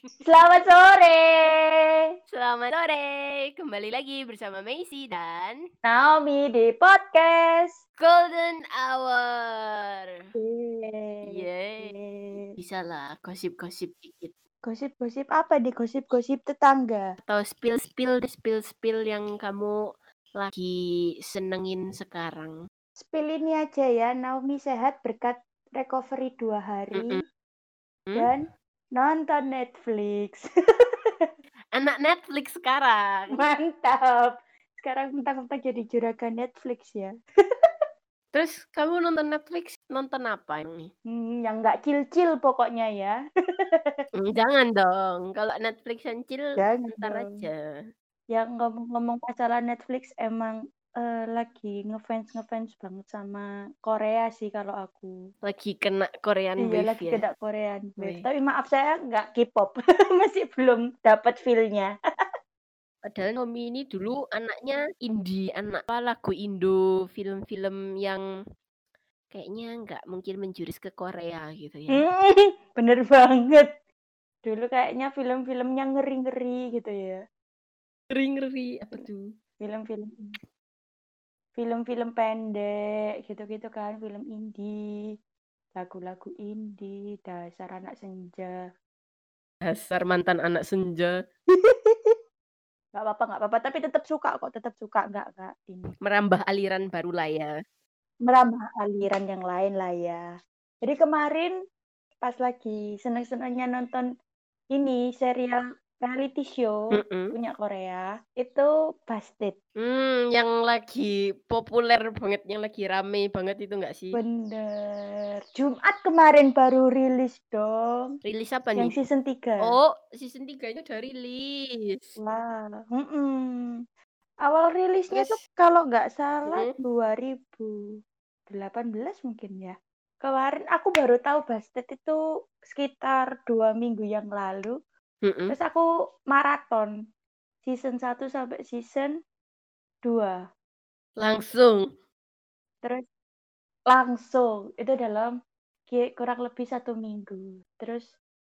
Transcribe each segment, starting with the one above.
Selamat sore. Selamat sore, kembali lagi bersama Macy dan Naomi di podcast. Golden Hour. Yeay. Yeay. Bisa lah, gosip-gosip dikit. Gosip-gosip apa di gosip-gosip tetangga? Atau spill-spill, spill-spill yang kamu lagi senengin sekarang. Spill ini aja ya, Naomi sehat berkat recovery dua hari Mm-mm. Hmm? dan nonton Netflix. Anak Netflix sekarang. Mantap. Sekarang mentang-mentang jadi juragan Netflix ya. Terus kamu nonton Netflix, nonton apa ini? Hmm, yang nggak chill-chill pokoknya ya. Hmm, Jangan dong, kalau Netflix yang Jangan ntar dong. aja. Yang ngomong-ngomong masalah Netflix emang eh, lagi ngefans ngefans banget sama Korea sih kalau aku. Lagi kena Korean Iya Wave lagi ya. kena Korean Wih. Wave. Tapi maaf saya nggak K-pop, masih belum dapat feel-nya. Padahal Nomi ini dulu anaknya indie, anak apa lagu Indo, film-film yang kayaknya nggak mungkin menjurus ke Korea gitu ya. Bener banget. Dulu kayaknya film-filmnya ngeri-ngeri gitu ya. Ngeri-ngeri apa tuh? Film-film film-film pendek gitu-gitu kan, film indie, lagu-lagu indie, dasar anak senja. Dasar mantan anak senja, Gak apa-apa, gak apa-apa. Tapi tetap suka kok, tetap suka. Nggak, nggak ini. merambah aliran baru lah ya. Merambah aliran yang lain lah ya. Jadi kemarin pas lagi seneng-senengnya nonton ini serial reality show Mm-mm. punya Korea itu Busted. Hmm, yang lagi populer banget, yang lagi rame banget itu nggak sih? Bener. Jumat kemarin baru rilis dong. Rilis apa Yang nih? season 3. Oh, season 3-nya udah rilis. Wah, mm-mm. Awal rilisnya tuh Terus, kalau nggak salah mm, 2018 mungkin ya. Kemarin aku baru tahu Bastet itu sekitar dua minggu yang lalu. Mm-mm. Terus aku maraton season 1 sampai season 2. Langsung. Terus langsung itu dalam kurang lebih satu minggu. Terus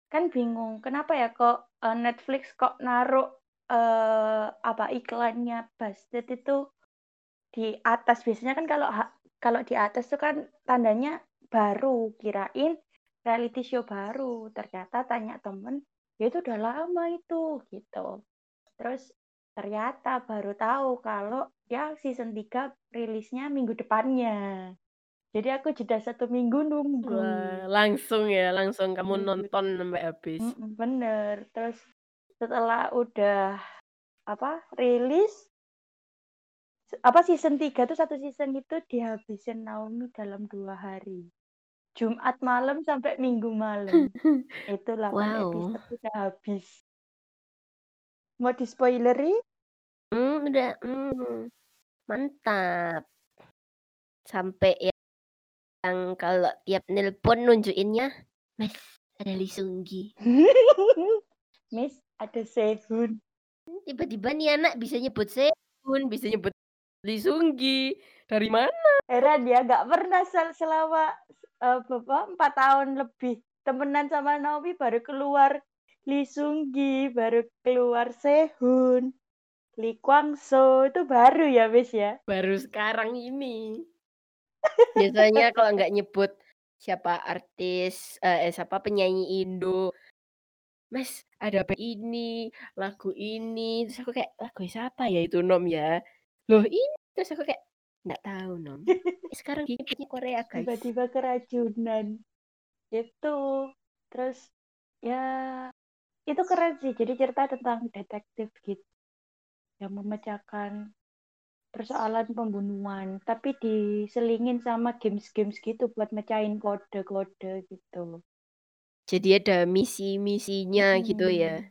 kan bingung kenapa ya kok eh, Netflix kok naruh eh, apa iklannya Bastet itu di atas biasanya kan kalau kalau di atas tuh kan tandanya baru kirain reality show baru ternyata tanya temen ya itu udah lama itu gitu. Terus ternyata baru tahu kalau ya season 3 rilisnya minggu depannya. Jadi aku jeda satu minggu nunggu. Wah, langsung ya, langsung kamu nonton sampai habis. Bener. Terus setelah udah apa rilis apa season 3 tuh satu season itu dihabisin Naomi dalam dua hari Jumat malam sampai Minggu malam itu 8 Wow. episode udah habis mau di spoileri Hmm, udah, hmm, mantap. Sampai ya- yang kalau tiap nelpon nunjukinnya, Mas, ada Lee Sunggi. Miss ada Sehun Tiba-tiba nih anak bisa nyebut Sehun, bisa nyebut Lee Sunggi. Dari mana? heran ya nggak pernah sel- selama eh, berapa empat tahun lebih temenan sama Naomi baru keluar Lee Sunggi baru keluar Sehun Lee Kwang So itu baru ya Miss ya Baru sekarang ini. Biasanya kalau nggak nyebut siapa artis, eh eh, siapa penyanyi Indo, Mas, ada band ini, lagu ini. Terus aku kayak, lagu siapa ya itu Nom ya? Loh ini. Terus aku kayak, nggak tahu Nom. Eh, Sekarang punya Korea guys. tiba-tiba keracunan itu terus ya itu keren sih jadi cerita tentang detektif gitu yang memecahkan persoalan pembunuhan tapi diselingin sama games-games gitu buat mecahin kode-kode gitu Jadi ada misi-misinya gitu ya.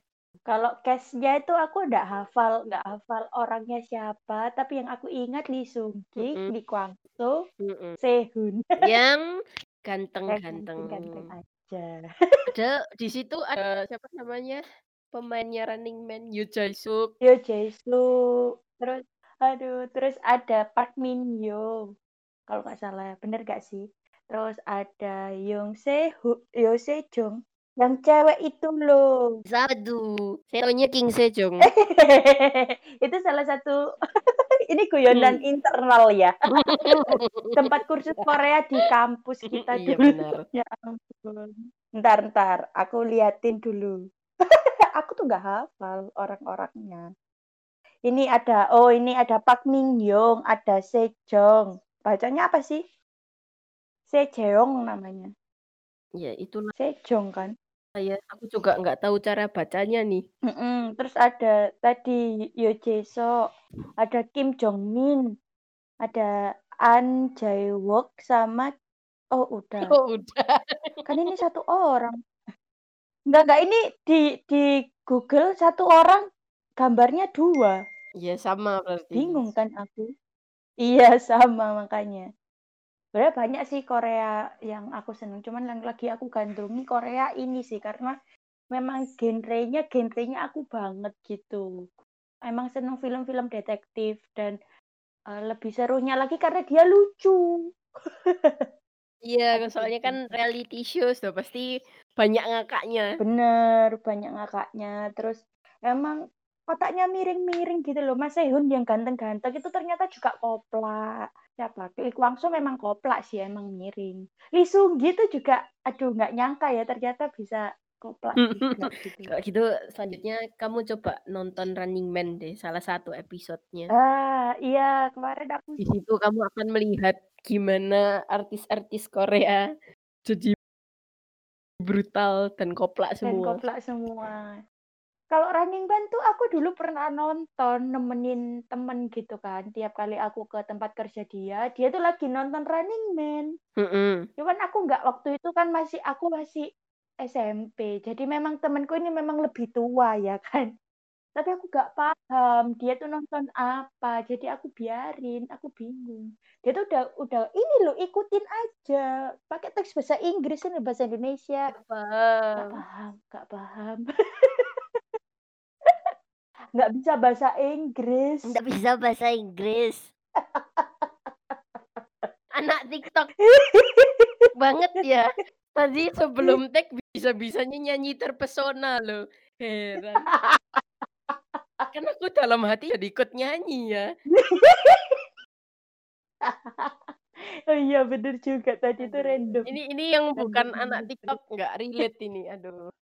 Hmm. Kalau case-nya itu aku nggak hafal, nggak hafal orangnya siapa, tapi yang aku ingat Lee Sung Gi, Mm-mm. Lee Kwang So, Mm-mm. Sehun. Yang ganteng-ganteng. ganteng aja. Ada di situ ada siapa namanya? Pemainnya Running Man, Yoo Jae Suk. Yo Jae-suk. Terus, aduh, terus ada Park Min Yo. Kalau nggak salah, bener gak sih? Terus ada Yong Se Hu, Yo Se Jong. Yang cewek itu loh. Saya taunya King Sejong. itu salah satu ini guyonan Hmm. internal ya. Tempat kursus Korea di kampus kita Iya, dulu. benar. Ya ampun. Ntar ntar aku liatin dulu. aku tuh nggak hafal orang-orangnya. Ini ada oh ini ada Park Min Young, ada Sejong. Bacanya apa sih? Sejong namanya. Ya, itulah Sejong kan. Ya. Aku juga nggak tahu cara bacanya nih. Mm-mm. Terus ada tadi Yo Jae-suk, ada Kim Jong Min, ada An Jae Wook sama oh udah. Oh, udah. Kan ini satu orang. Enggak enggak ini di di Google satu orang gambarnya dua. Ya, sama berarti. Bingung kan aku. Iya sama makanya. Sebenarnya banyak sih Korea yang aku seneng. Cuman yang lagi aku gandrungi Korea ini sih karena memang genrenya genrenya aku banget gitu. Emang seneng film-film detektif dan eh, lebih serunya lagi karena dia lucu. Iya, soalnya gitu. kan reality shows tuh pasti banyak ngakaknya. Bener, banyak ngakaknya. Terus emang otaknya miring-miring gitu loh. Mas Sehun yang ganteng-ganteng itu ternyata juga koplak. Siapa? Lee Kwang Soo memang koplak sih, emang miring. Lee Sung Gi itu juga, aduh nggak nyangka ya ternyata bisa koplak juga gitu. Kalau gitu selanjutnya kamu coba nonton Running Man deh, salah satu episodenya. Ah, iya kemarin aku Di situ kamu akan melihat gimana artis-artis Korea jadi brutal dan koplak dan semua. koplak semua. Kalau Running Man tuh aku dulu pernah nonton nemenin temen gitu kan. Tiap kali aku ke tempat kerja dia, dia tuh lagi nonton Running Man. Mm-mm. Cuman aku nggak waktu itu kan masih aku masih SMP. Jadi memang temenku ini memang lebih tua ya kan. Tapi aku nggak paham dia tuh nonton apa. Jadi aku biarin, aku bingung. Dia tuh udah udah ini loh ikutin aja. Pakai teks bahasa Inggris ini bahasa Indonesia. Nggak Paham. paham, nggak paham. nggak bisa bahasa Inggris. Nggak bisa bahasa Inggris. Anak TikTok banget ya. Tadi sebelum tag bisa-bisanya nyanyi terpesona loh. Heran. Kan aku dalam hati jadi ikut nyanyi ya. oh iya bener juga tadi itu random. Ini ini yang bukan Random anak. TikTok nggak relate ini. Aduh.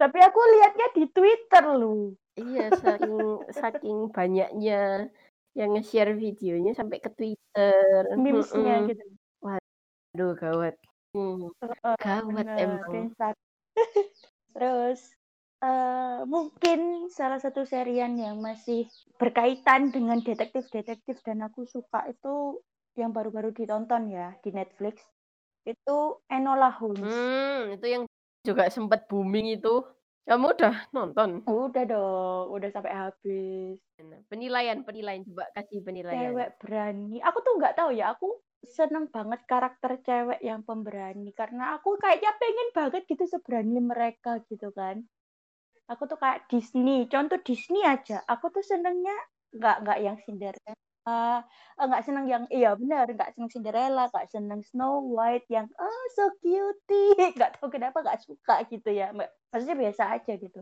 Tapi aku lihatnya di Twitter loh. Iya, saking saking banyaknya yang nge-share videonya sampai ke Twitter. Memesnya Mm-mm. gitu. Aduh, gawat. Hmm, gawat bener, emang. Terus eh mungkin salah satu serian yang masih berkaitan dengan detektif-detektif dan aku suka itu yang baru-baru ditonton ya di Netflix. Itu Enola Holmes. Hmm, itu yang juga sempat booming itu. Kamu udah nonton? Udah dong, udah sampai habis. Penilaian, penilaian coba kasih penilaian. Cewek berani. Aku tuh nggak tahu ya, aku seneng banget karakter cewek yang pemberani karena aku kayaknya pengen banget gitu seberani mereka gitu kan. Aku tuh kayak Disney, contoh Disney aja. Aku tuh senengnya nggak nggak yang Cinderella, nggak seneng yang iya benar nggak seneng Cinderella, nggak seneng Snow White yang oh so cutie, nggak tahu kenapa nggak suka gitu ya. Maksudnya biasa aja gitu.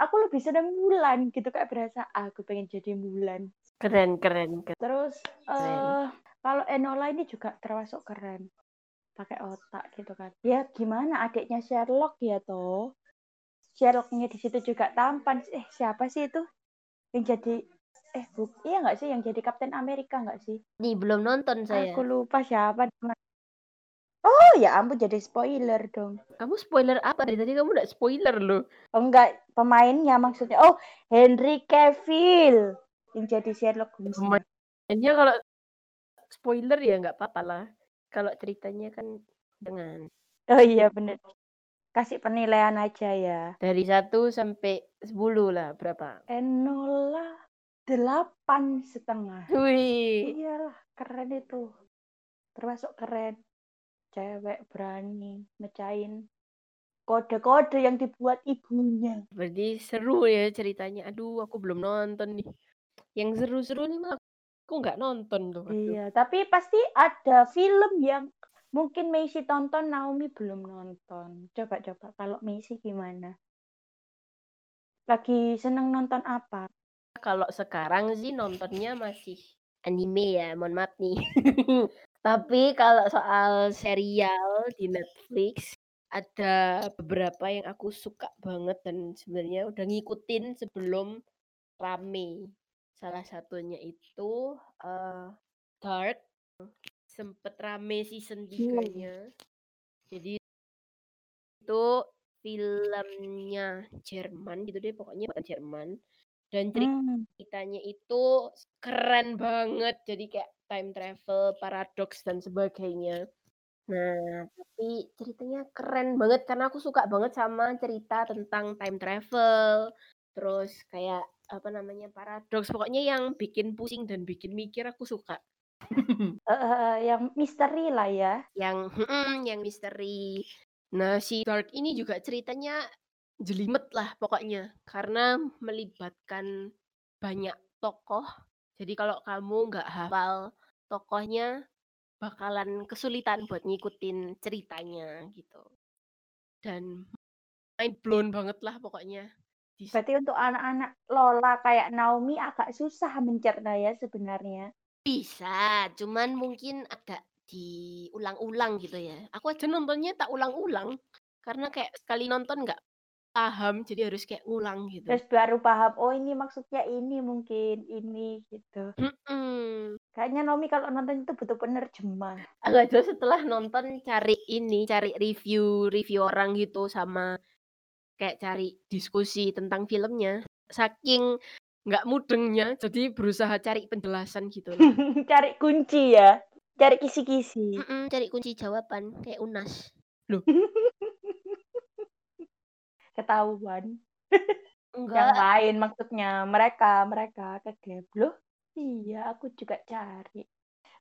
Aku lebih seneng Mulan gitu kayak berasa ah, aku pengen jadi Mulan. Keren, keren, keren. Terus Keren. eh kalau Enola ini juga termasuk keren. Pakai otak gitu kan. Ya gimana adiknya Sherlock ya toh. Sherlocknya di situ juga tampan. Eh siapa sih itu? Yang jadi eh bu, iya nggak sih yang jadi Kapten Amerika nggak sih? Nih, belum nonton saya. Aku lupa siapa. Oh ya ampun jadi spoiler dong. Kamu spoiler apa? Dari tadi kamu udah spoiler loh. Oh enggak, pemainnya maksudnya. Oh, Henry Cavill yang jadi Sherlock Holmes. Pemain- Kayaknya kalau spoiler ya nggak apa-apa lah. Kalau ceritanya kan dengan Oh iya bener. Kasih penilaian aja ya. dari 1 sampai 10 lah berapa? Enola delapan setengah. Wih, Iyalah, keren itu. Termasuk keren. Cewek berani mecahin kode-kode yang dibuat ibunya. berarti seru ya ceritanya. Aduh, aku belum nonton nih. Yang seru-seru nih malah aku nggak nonton tuh. Aduh. Iya, tapi pasti ada film yang Mungkin Meisi tonton, Naomi belum nonton. Coba-coba kalau Meisi gimana? Lagi seneng nonton apa? Kalau sekarang sih nontonnya masih anime ya, mohon maaf nih. Tapi kalau soal serial di Netflix, ada beberapa yang aku suka banget dan sebenarnya udah ngikutin sebelum rame. Salah satunya itu uh, Dark, sempet rame season 3-nya. Jadi itu filmnya Jerman gitu deh, pokoknya bukan Jerman. Dan Hmm. ceritanya itu keren banget. Jadi kayak time travel, paradoks dan sebagainya. Nah, tapi ceritanya keren banget karena aku suka banget sama cerita tentang time travel. Terus kayak apa namanya paradoks, pokoknya yang bikin pusing dan bikin mikir aku suka. Heeh, yang misteri lah ya. Yang hmm, yang misteri. Nah, si Dark ini juga ceritanya jelimet lah pokoknya karena melibatkan banyak tokoh. Jadi kalau kamu nggak hafal tokohnya bakalan kesulitan buat ngikutin ceritanya gitu. Dan mind blown banget lah pokoknya. Berarti untuk anak-anak Lola kayak Naomi agak susah mencerna ya sebenarnya. bisa, cuman mungkin agak diulang-ulang gitu ya. Aku aja nontonnya tak ulang-ulang karena kayak sekali nonton nggak paham jadi harus kayak ngulang gitu. Terus baru paham, oh ini maksudnya ini mungkin ini gitu. Mm-mm. Kayaknya Naomi kalau nonton itu butuh penerjemah. Aku aja setelah nonton cari ini, cari review review orang gitu sama kayak cari diskusi tentang filmnya. Saking nggak mudengnya, jadi berusaha cari penjelasan gitu loh. cari kunci ya, cari kisi-kisi. Mm-mm, cari kunci jawaban kayak Unas. Loh, Ketahuan. Yang enggak. lain maksudnya mereka mereka kegep loh. Iya, aku juga cari.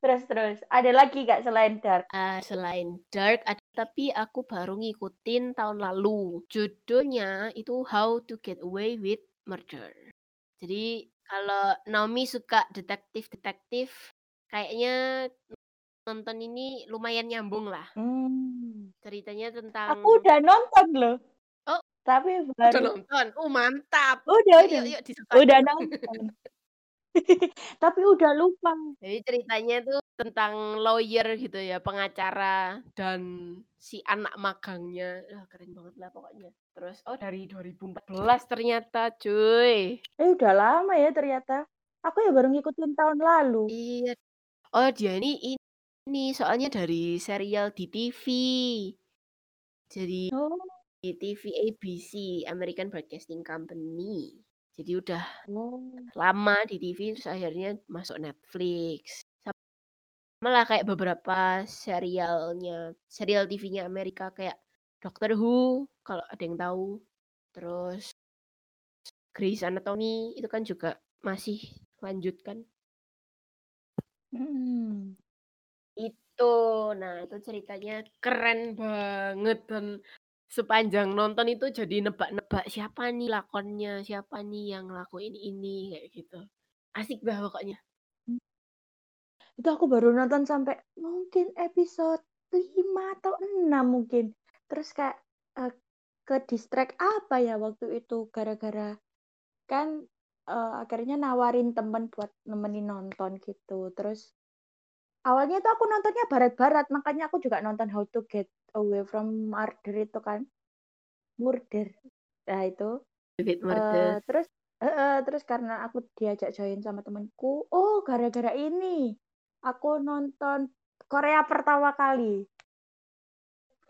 Terus terus, ada lagi gak selain Dark? Ah, selain Dark, ada, tapi aku baru ngikutin tahun lalu. Judulnya itu How to Get Away with Murder. Jadi kalau Naomi suka detektif-detektif, kayaknya nonton ini lumayan nyambung lah. Hmm. Ceritanya tentang Aku udah nonton loh. Oh, Tapi udah baru nonton. Oh, mantap. udah Yuk, udah yuk, udah nonton. Tapi udah lupa. Jadi ceritanya tuh tentang lawyer gitu ya, pengacara dan si anak magangnya. Ah, keren banget lah pokoknya. Terus oh dari 2014 ternyata, cuy. Eh udah lama ya ternyata. Aku ya baru ngikutin tahun lalu. Iya. Oh, dia ini ini soalnya dari serial di TV. Jadi Oh, di TV ABC, American Broadcasting Company. Jadi udah oh. lama di TV terus akhirnya masuk Netflix. Sama lah kayak beberapa serialnya, serial TV-nya Amerika kayak Doctor Who kalau ada yang tahu. Terus Grey's Anatomy itu kan juga masih lanjut kan. Hmm. Itu. Nah, itu ceritanya keren banget dan sepanjang nonton itu jadi nebak-nebak siapa nih lakonnya, siapa nih yang ngelakuin ini kayak gitu. Asik bah pokoknya. Itu aku baru nonton sampai mungkin episode 5 atau 6 mungkin. Terus kayak uh, ke distract apa ya waktu itu gara-gara kan uh, akhirnya nawarin temen buat nemenin nonton gitu. Terus awalnya tuh aku nontonnya barat-barat, makanya aku juga nonton How to Get Away from Murder itu kan. Murder. Nah, itu. David Murder. Uh, terus uh, terus karena aku diajak join sama temenku, oh gara-gara ini aku nonton Korea pertama kali.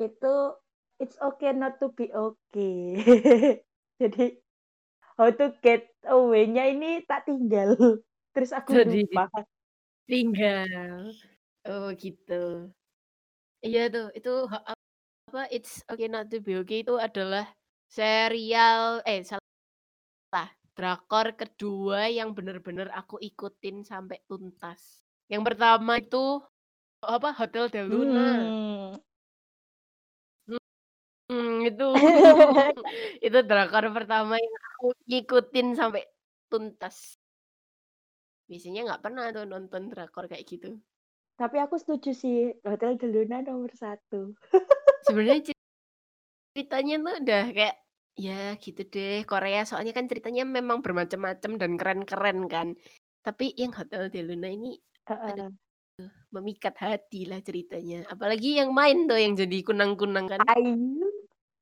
Itu It's Okay Not to Be Okay. Jadi How to Get Away-nya ini tak tinggal. Terus aku Jadi lupa. tinggal. Oh gitu. Iya tuh, itu apa It's Okay Not to Be Okay itu adalah serial eh salah drakor kedua yang bener-bener aku ikutin sampai tuntas. Yang pertama itu apa Hotel Del Luna. Hmm. Hmm, itu itu drakor pertama yang aku ngikutin sampai tuntas. Biasanya nggak pernah tuh nonton drakor kayak gitu. Tapi aku setuju sih Hotel de Luna nomor satu. Sebenarnya ceritanya tuh udah kayak ya gitu deh Korea soalnya kan ceritanya memang bermacam-macam dan keren-keren kan. Tapi yang Hotel de Luna ini Heeh. aduh memikat hati lah ceritanya. Apalagi yang main tuh yang jadi kunang-kunang kan. Ayu,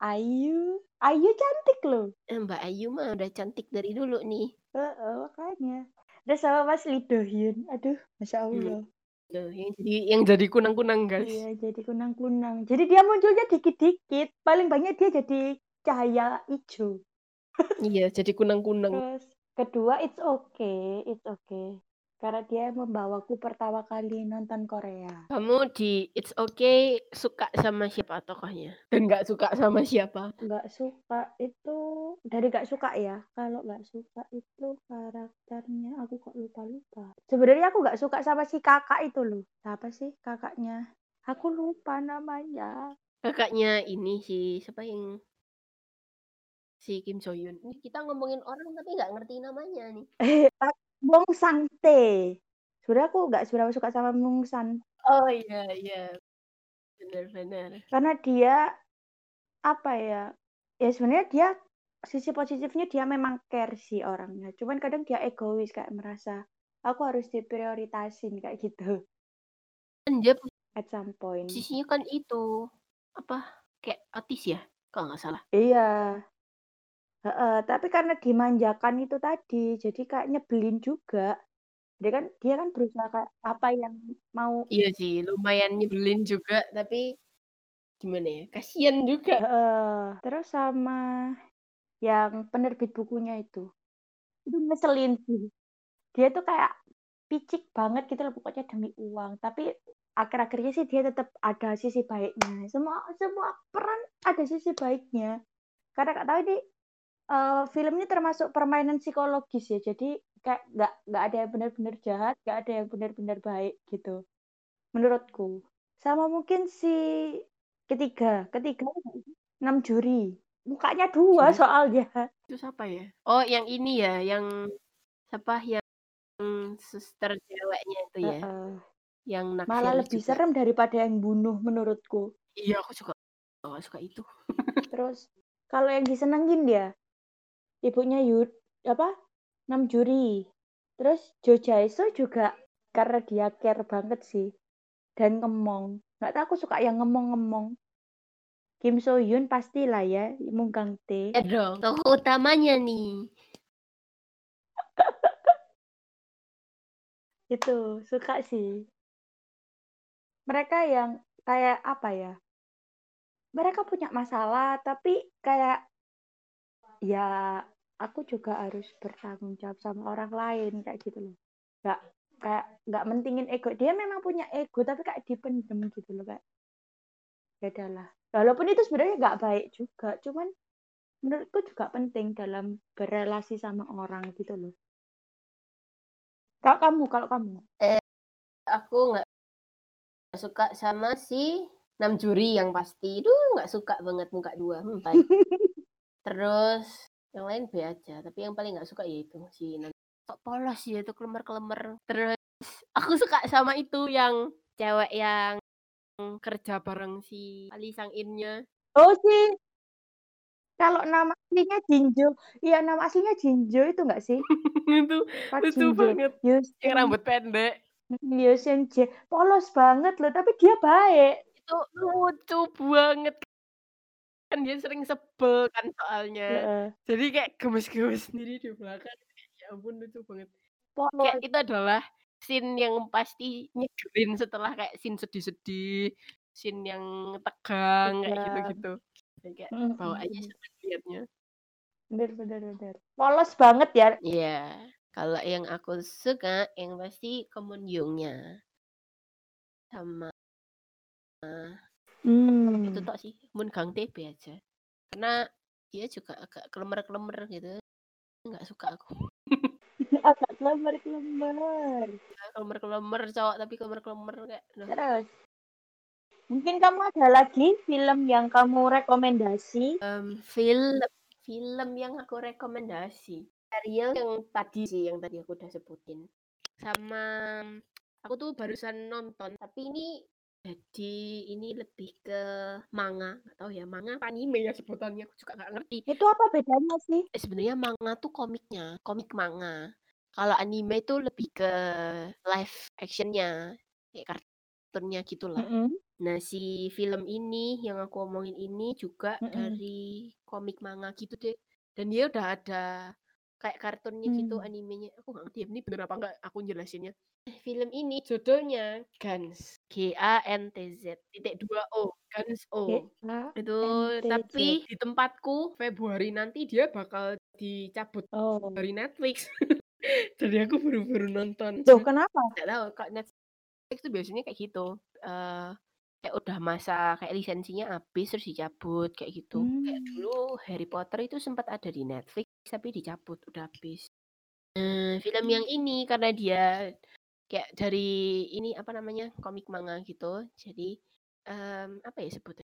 Ayu, Ayu cantik loh. Eh, Mbak Ayu mah udah cantik dari dulu nih. Heeh, makanya. Udah sama Mas Lee Do Hyun. Aduh, Masya Hmm. Tuh, yang jadi yang jadi kunang-kunang guys. Iya, jadi kunang-kunang. Jadi dia munculnya dikit-dikit. Paling banyak dia jadi cahaya hijau. Iya, jadi kunang-kunang. Terus kedua, it's okay, it's okay. Karena dia membawaku pertama kali nonton Korea. Kamu di It's Okay suka sama siapa tokohnya? Dan nggak suka sama siapa? Nggak suka itu dari nggak suka ya. Kalau nggak suka itu karakternya aku kok lupa-lupa. Sebenarnya aku nggak suka sama si kakak itu loh. Siapa sih kakaknya? Aku lupa namanya. Kakaknya ini si siapa yang si Kim So Hyun. Ini kita ngomongin orang tapi nggak ngerti namanya nih. Bong Sante. Sebenarnya aku nggak seberapa suka sama Bong San Oh iya iya. Benar-benar. karena dia apa ya? Ya sebenarnya dia sisi positifnya dia memang care sih orangnya. Cuman kadang dia egois kayak merasa aku harus diprioritasin kayak gitu Kan dia at some point. posisinya kan itu apa kayak autis ya? Kalau nggak salah. Iya. Heeh, tapi karena dimanjakan itu tadi, jadi kayak nyebelin juga. Dia kan dia kan berusaha kayak apa yang mau Iya sih, lumayan nyebelin juga tapi gimana ya? Kasihan juga. Heeh. Terus sama yang penerbit bukunya itu. Itu ngeselin sih. Dia tuh kayak picik banget gitu loh pokoknya demi uang. Tapi akhir-akhirnya sih dia tetap ada sisi baiknya. Semua semua peran ada sisi baiknya. Karena kak tahu ini eh, film ini termasuk permainan psikologis ya. Jadi kayak nggak nggak ada yang benar-benar jahat, nggak ada yang benar-benar baik gitu. Menurutku. Sama mungkin si ketiga, ketiga enam juri. Mukanya dua Juri? soalnya. Itu siapa ya? Oh, yang ini ya, yang siapa yang suster ceweknya itu ya, Heeh. yang naksir Malah lebih juga. serem daripada yang bunuh menurutku. Iya, aku juga nggak suka itu. Terus kalau yang disenengin dia ibunya Yud apa? Enam juri. Terus Jo Jae-soo juga karena dia care banget sih dan ngemong. Nggak tahu aku suka yang ngemong-ngemong. Kim So Hyun pastilah ya, Munggang Tae. Ya dong, tokoh utamanya nih. Itu suka sih. Mereka yang kayak apa ya? Mereka punya masalah tapi kayak ya aku juga harus bertanggung jawab sama orang lain kayak gitu loh. Gak kayak nggak mentingin ego. Dia memang punya ego tapi kayak dipendem gitu loh kayak. Ya udahlah. Walaupun itu sebenarnya nggak baik juga, cuman menurutku juga penting dalam berrelasi sama orang gitu loh. Kalau kamu, kalau kamu. Aku nggak suka sama si Nam Juri yang pasti. Duh, nggak suka banget muka dua. Hmm. Terus yang lain B aja, tapi yang paling nggak suka ya itu si. Kok polos ya itu kelemer-kelemer. Terus aku suka sama itu yang cewek yang kerja bareng si Ali Sang Innya. Oh sih. Kalau nama aslinya Jinjo, iya nama aslinya Jinjo itu enggak sih? itu Pak lucu Jinjo. banget. Yang Yusen, rambut pendek. Yusen J. Polos banget loh, tapi dia baik. Itu lucu banget. Kan dia sering sebel kan soalnya. Heeh. Jadi kayak gemes-gemes sendiri di belakang. Ya ampun lucu banget. Kayak Polos. itu adalah scene yang pasti nyegerin setelah kayak scene sedih-sedih, scene yang tegang kayak Tegang. gitu-gitu. Kayak Mm, bawaannya mm, mm. seneng liatnya. Bener, bener, bener. Polos banget ya. Iya, kalau yang aku suka yang pasti Kemunyungnya sama itu Hmm. tok sih Moon Gang TB aja. Karena dia juga agak kelemer-kelemer gitu. Nggak suka aku. Agak kelemar-kelemar. Ya, Kelemer-kelemer cowok tapi kelemer-kelemer kayak aduh. Terus, mungkin kamu ada lagi film yang kamu rekomendasi? Em, film film yang aku rekomendasi serial yang tadi sih yang tadi aku udah sebutin sama Aku tuh barusan nonton, tapi ini jadi ini lebih ke manga, nggak tahu ya manga apa anime ya sebutannya, aku juga nggak ngerti. Itu apa bedanya sih? Eh, sebenarnya manga tuh komiknya, komik manga. Kalau anime itu lebih ke live actionnya, kayak kartunnya gitulah. Mm-mm. Nah, si film ini yang aku omongin ini juga Mm-mm. dari komik manga gitu deh. Dan dia udah ada kayak kartunnya gitu Hmm. animenya. Aku nggak ngerti ini bener apa nggak aku jelasinnya. Film ini judulnya Guns, G A N T Z titik dua O, Guns O. Itu G-A-N-T-Z. tapi di tempatku Februari nanti dia bakal dicabut Oh. dari Netflix. Jadi aku baru-baru nonton. Loh, kenapa? Nggak tahu, kok Netflix tuh biasanya kayak gitu. Eh kayak udah masa kayak lisensinya habis terus dicabut kayak gitu. Kayak Hmm. dulu Harry Potter itu sempat ada di Netflix tapi dicabut udah habis. Nah, film yang ini karena dia kayak dari ini apa namanya komik manga gitu. Jadi em, apa ya sebutnya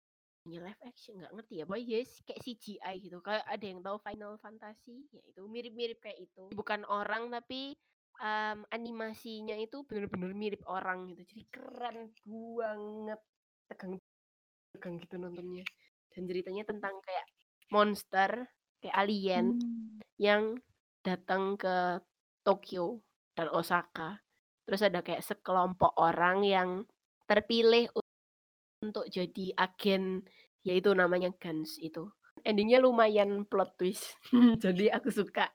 live action nggak ngerti ya. Boy yes kayak CGI gitu. Kayak ada yang tahu Final Fantasy ya itu mirip-mirip kayak itu. Bukan orang tapi em, animasinya itu bener-bener mirip orang gitu. Jadi keren banget. Tegang tegang gitu nontonnya. Dan ceritanya tentang kayak monster kayak alien Hmm. yang datang ke Tokyo dan Osaka terus ada kayak sekelompok orang yang terpilih untuk jadi agen yaitu namanya Guns itu endingnya lumayan plot twist jadi aku suka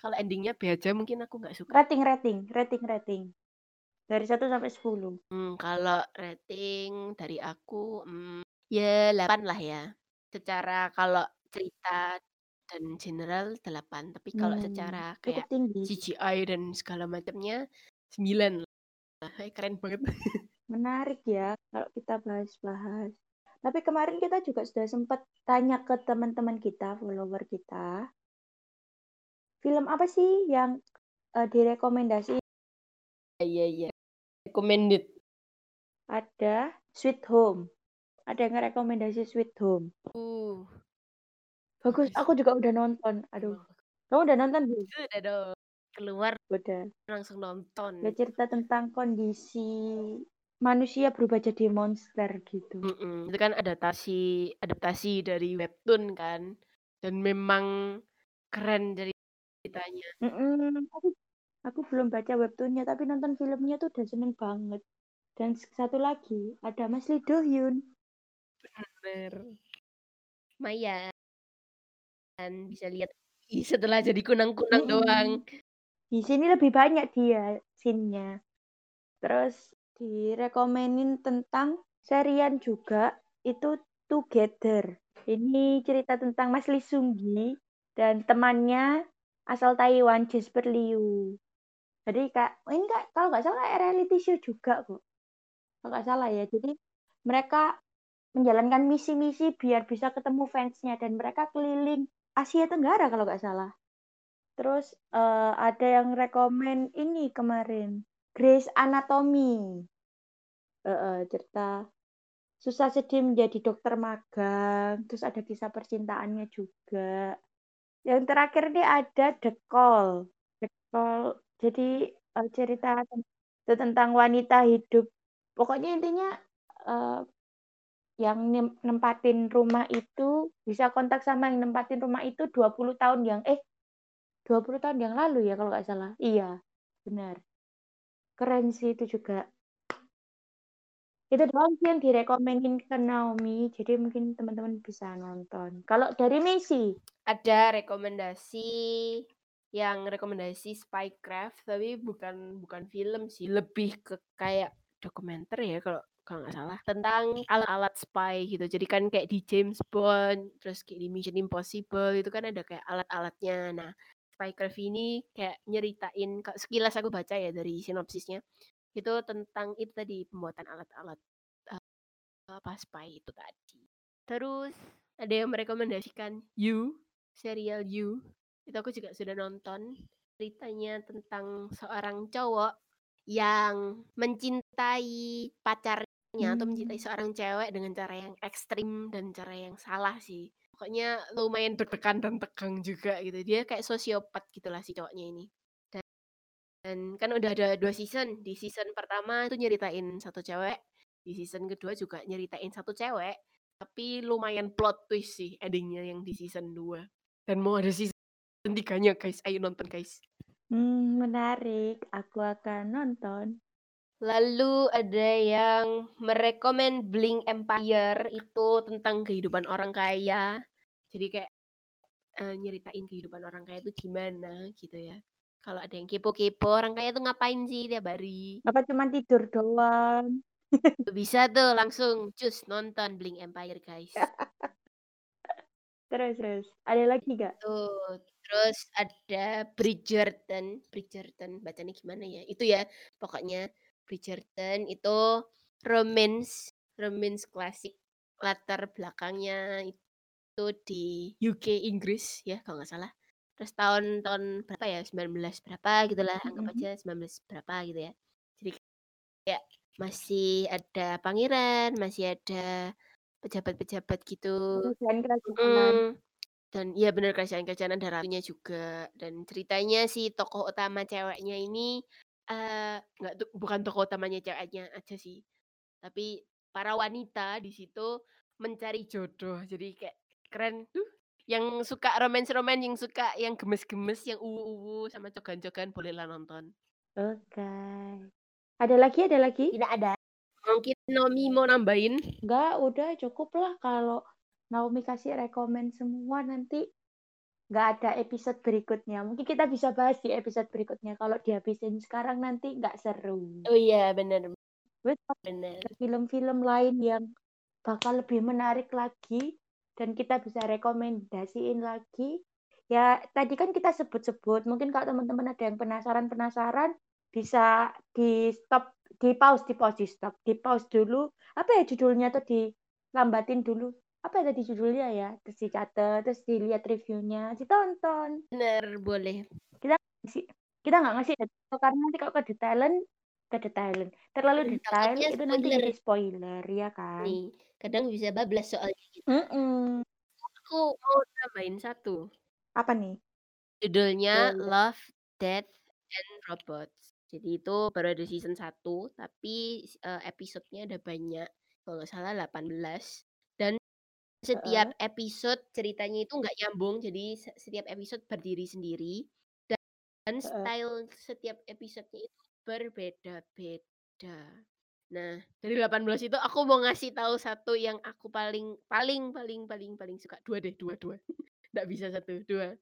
kalau endingnya B aja mungkin aku nggak suka Rating, rating, rating, rating. Dari 1 sampai 10. Hmm, kalau rating dari aku hmm, ya 8 lah ya secara kalau cerita dan general 8 tapi kalau Hmm, secara kayak tinggi. CGI dan segala macamnya 9 lah Eh, keren banget Menarik ya kalau kita bahas-bahas. Tapi kemarin kita juga sudah sempat tanya ke teman-teman kita, follower kita. Film apa sih yang eh, direkomendasi? iya iya recommended Ada Sweet Home. Ada yang rekomendasi Sweet Home. uh Bagus, aku juga udah nonton. Aduh, kamu udah nonton belum? sudah dong keluar Udah. langsung nonton Ya cerita tentang kondisi manusia berubah jadi monster gitu. Mm-mm. Itu kan adaptasi adaptasi dari webtoon kan dan memang keren dari ceritanya. Mm-mm, Aku, aku belum baca webtoonnya, tapi nonton filmnya tuh udah seneng banget. Dan satu lagi, ada Mas Lee Do Hyun. Bener. Lumayan bisa lihat Ih, setelah jadi kunang-kunang Mm-mm. doang. Di sini lebih banyak dia scene-nya. Terus direkomenin tentang serian juga, itu Together. Ini cerita tentang Mas Lee Seung Gi dan temannya asal Taiwan, Jasper Liu. Jadi kak, ini kak, kalau nggak salah reality show juga kok. Kalau nggak salah ya. Jadi mereka menjalankan misi-misi biar bisa ketemu fansnya dan mereka keliling Asia Tenggara kalau nggak salah. Terus eh, ada yang rekomen ini kemarin, Grey's Anatomy. Eh, eh, cerita susah sedih menjadi dokter magang. Terus ada kisah percintaannya juga. Yang terakhir ini ada The Call. The Call. Jadi eh, cerita ten- tentang wanita hidup. Pokoknya intinya eh, yang nem- nempatin rumah itu bisa kontak sama yang nempatin rumah itu 20 tahun yang eh 20 tahun yang lalu ya kalau nggak salah. Iya, benar. Keren sih itu juga. Itu doang sih yang direkomenin ke Naomi, jadi mungkin teman-teman bisa nonton. Kalau dari Messi, Ada rekomendasi yang rekomendasi Spycraft tapi bukan bukan film sih, lebih ke kayak dokumenter ya kalau kalau nggak salah tentang alat-alat spy gitu. Jadi kan kayak di James Bond, terus kayak di Mission Impossible itu kan ada kayak alat-alatnya. Nah, Spycraft ini kayak nyeritain sekilas aku baca ya dari sinopsisnya itu tentang itu tadi pembuatan alat-alat eh, apa spy itu tadi. Terus ada yang merekomendasikan You, serial You. Itu aku juga sudah nonton. Ceritanya tentang seorang cowok yang mencintai pacarnya atau mencintai Hmm. seorang cewek dengan cara yang ekstrim dan cara yang salah sih. Pokoknya lumayan deg-degan dan tegang juga gitu. Dia kayak sosiopat gitulah si cowoknya ini. Dan kan udah ada 2 season. Di season pertama itu nyeritain satu cewek, di season kedua juga nyeritain satu cewek, tapi lumayan plot twist sih ending-nya yang di season 2. Dan mau ada season 3-nya guys, ayo nonton guys. Hmm, menarik. Aku akan nonton. Lalu ada yang merekomen Bling Empire itu tentang kehidupan orang kaya. Jadi kayak uh, nyeritain kehidupan orang kaya itu gimana gitu ya. Kalau ada yang kepo-kepo orang kaya itu ngapain sih tiap hari? Apa cuma tidur doang? Bisa tuh langsung cus nonton Bling Empire guys. terus terus. Ada lagi gak? Tuh, terus ada Bridgerton, Bridgerton bacanya gimana ya? Itu ya pokoknya Bridgerton itu romance romance klasik latar belakangnya itu di UK Inggris ya kalau nggak salah. Terus tahun-tahun berapa ya 19 berapa gitulah anggap aja 19 berapa gitu ya. Jadi kayak masih ada pangeran masih ada pejabat-pejabat gitu. Mm, dan iya benar kerajaan-kerajaan ada ratunya juga. Dan ceritanya si tokoh utama ceweknya ini nggak bukan tokoh utamanya ceweknya aja sih, tapi para wanita di situ mencari jodoh. Jadi kayak keren tuh, yang suka romance-romance, yang suka yang gemes-gemes, yang uwu-uwu sama cogan-cogan bolehlah nonton. Oke. Ada lagi ada lagi? Tidak ada. Mungkin Naomi mau nambahin? Enggak, udah cukup lah kalau Naomi kasih rekomen semua nanti nggak ada episode berikutnya. Mungkin kita bisa bahas di episode berikutnya. Kalau dihabisin sekarang nanti nggak seru. Oh iya, benar. Benar. Film-film lain yang bakal lebih menarik lagi dan kita bisa rekomendasiin lagi. Ya, tadi kan kita sebut-sebut. Mungkin kalau teman-teman ada yang penasaran-penasaran, bisa di stop, di pause, di pause, di stop, di pause dulu. Apa ya judulnya tuh dilambatin dulu apa ya tadi judulnya ya? Terus dicatat terus dilihat reviewnya. Ditonton bener boleh. Kita ngasih kita nggak ngasih karena nanti kalau ke detailan ke detailan terlalu detail itu nanti jadi spoiler ya kan? Nih kadang bisa bablas soalnya gitu. mm -mm. aku mau tambahin satu. Apa nih? Judulnya oh, Love Death and Robots. Jadi itu baru ada season 1 tapi uh, episodenya ada banyak. Kalau nggak salah 18 setiap episode ceritanya itu nggak nyambung, jadi setiap episode berdiri sendiri dan style setiap episodenya itu berbeda-beda. Nah, dari 18 itu aku mau ngasih tahu satu yang aku paling paling paling paling paling suka. Dua deh, dua dua. Nggak bisa satu, dua.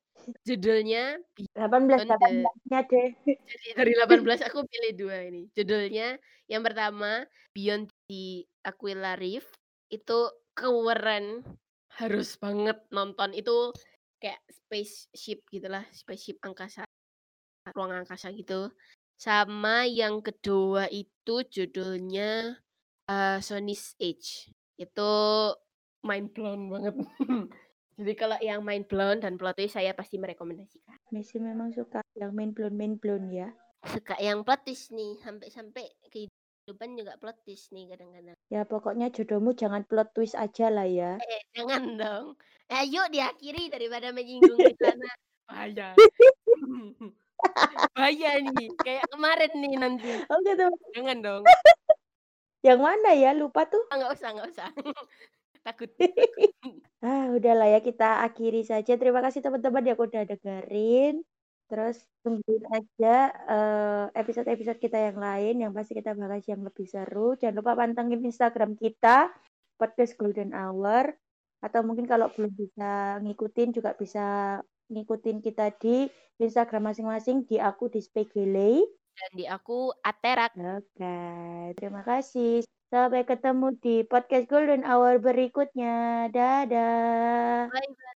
Judulnya 18 18-nya deh. Jadi dari 18 aku pilih dua ini. Judulnya yang pertama Beyond the Aquila Reef itu keren, harus banget nonton. Itu kayak spaceship gitulah, spaceship angkasa, ruang angkasa gitu. Sama yang kedua itu judulnya, uh, Sony's Age. Itu mind blown banget. Jadi kalau yang mind blown dan plot twist saya pasti merekomendasikan. Messi memang suka yang mind blown mind blown ya? Suka yang plot twist nih, sampai-sampai ke kehidupan juga plot twist nih kadang-kadang. Ya pokoknya jodohmu jangan plot twist aja lah ya. Eh, jangan dong. Eh, yuk diakhiri daripada menyinggung di sana. Bahaya. Bahaya nih, kayak kemarin nih nanti. Oh gitu. Jangan dong. Yang mana ya? Lupa tuh. Enggak usah, enggak usah. takut. ah, udahlah ya kita akhiri saja. Terima kasih teman-teman yang udah dengerin. Terus tungguin aja episode-episode kita yang lain yang pasti kita bahas yang lebih seru. Jangan lupa pantengin Instagram kita podcast Golden Hour atau mungkin kalau belum bisa ngikutin juga bisa ngikutin kita di Instagram masing-masing di aku di Spegele dan di aku Aterak. Oke, terima kasih. Sampai ketemu di podcast Golden Hour berikutnya. Dadah. Bye. -bye.